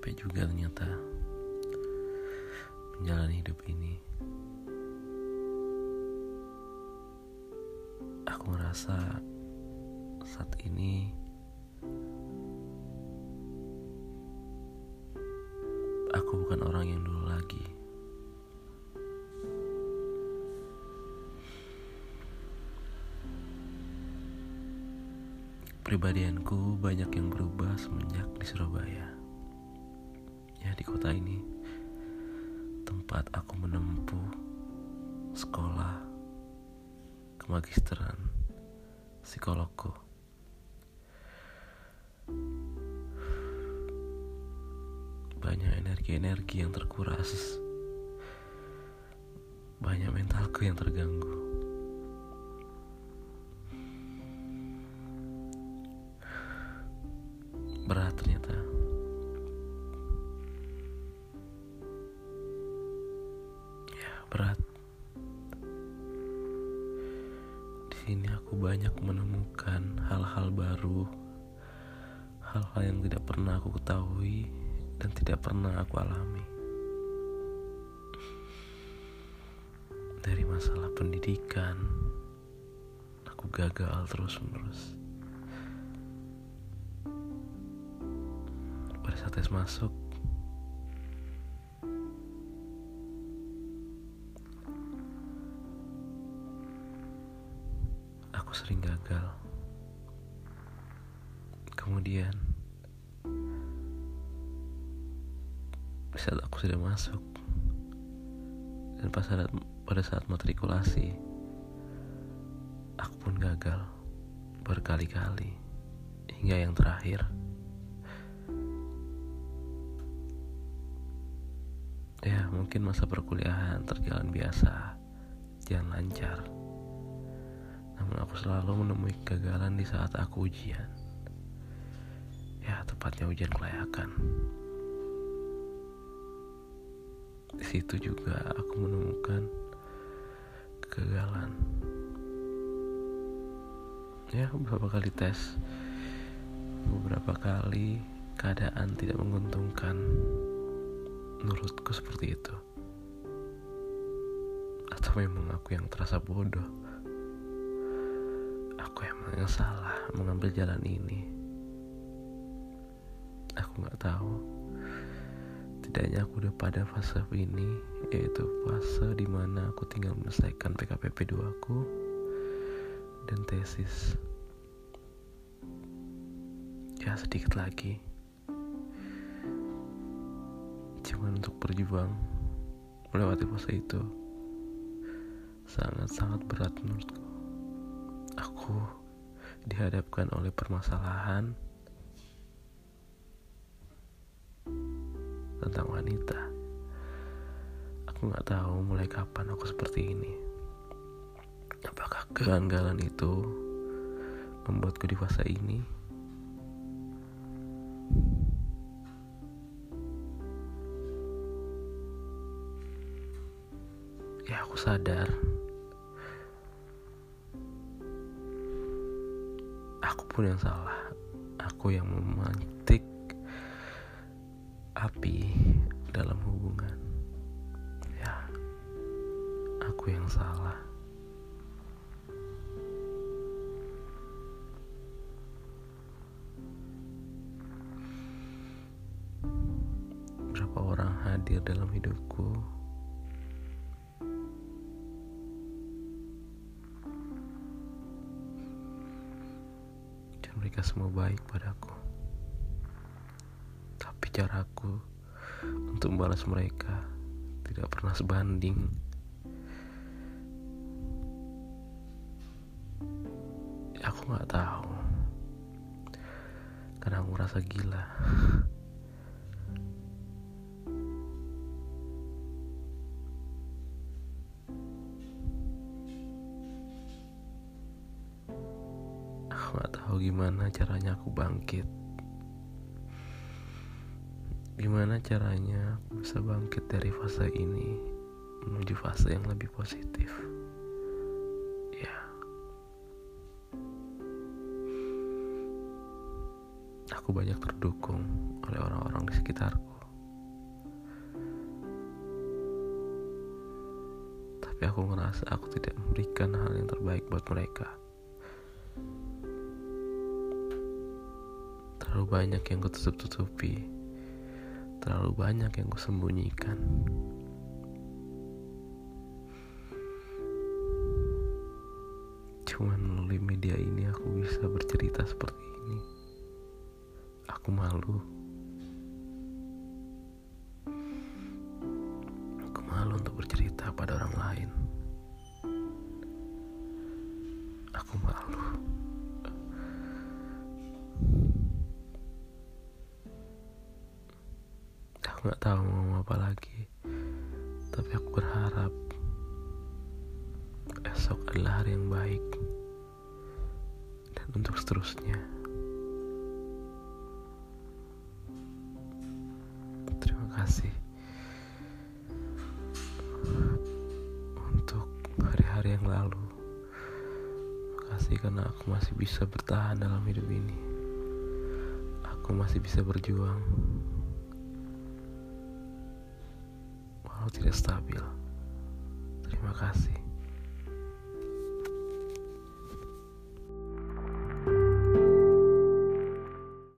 capek juga ternyata menjalani hidup ini. Aku ngerasa saat ini aku bukan orang yang dulu lagi. Pribadianku banyak yang berubah semenjak di Surabaya. Di kota ini tempat aku menempuh sekolah kemagisteran psikologku. Banyak energi-energi yang terkuras. Banyak mentalku yang terganggu. Berat ternyata. Berat. Di sini aku banyak menemukan hal-hal baru, hal-hal yang tidak pernah aku ketahui dan tidak pernah aku alami. Dari masalah pendidikan, aku gagal terus-menerus. Pada saat tes masuk, aku sering gagal. Kemudian, saat aku sudah masuk, dan pas saat, pada saat matrikulasi, aku pun gagal berkali-kali hingga yang terakhir. Ya, mungkin masa perkuliahan terjalan biasa, jalan lancar. Namun aku selalu menemui kegagalan di saat aku ujian. Ya, tepatnya ujian kelayakan. Di situ juga aku menemukan kegagalan. Ya, beberapa kali tes, beberapa kali keadaan tidak menguntungkan. Menurutku seperti itu. Atau memang aku yang terasa bodoh. Aku emang yang salah mengambil jalan ini. Aku nggak tahu. Tidaknya aku udah pada fase ini, yaitu fase di mana aku tinggal menyelesaikan PKPP 2 aku dan tesis. Ya sedikit lagi. Cuman untuk berjuang melewati fase itu sangat-sangat berat menurutku. Aku dihadapkan oleh permasalahan tentang wanita. Aku nggak tahu mulai kapan aku seperti ini. Apakah kegagalan itu membuatku di fase ini? Ya aku sadar Pun yang salah Aku yang memantik Api dalam hubungan. Ya Aku yang salah. Berapa orang hadir dalam hidupku dan mereka semua baik padaku. Tapi caraku untuk membalas mereka tidak pernah sebanding. Aku nggak tahu, karena aku merasa gila. Gimana caranya aku bangkit Gimana caranya aku bisa bangkit dari fase ini Menuju fase yang lebih positif Ya aku banyak terdukung oleh orang-orang di sekitarku. Tapi aku ngerasa aku tidak memberikan hal yang terbaik buat mereka. Terlalu banyak yang kututup-tutupi. Terlalu banyak yang kusembunyikan. Cuman melalui media ini aku bisa bercerita seperti ini. Aku malu. Aku malu untuk bercerita pada orang lain. Aku malu. Aku gak tahu mau ngomong apa lagi. Tapi aku berharap esok adalah hari yang baik. Dan untuk seterusnya. Terima kasih untuk hari-hari yang lalu. Makasih karena aku masih bisa bertahan dalam hidup ini. Aku masih bisa berjuang tidak stabil. Terima kasih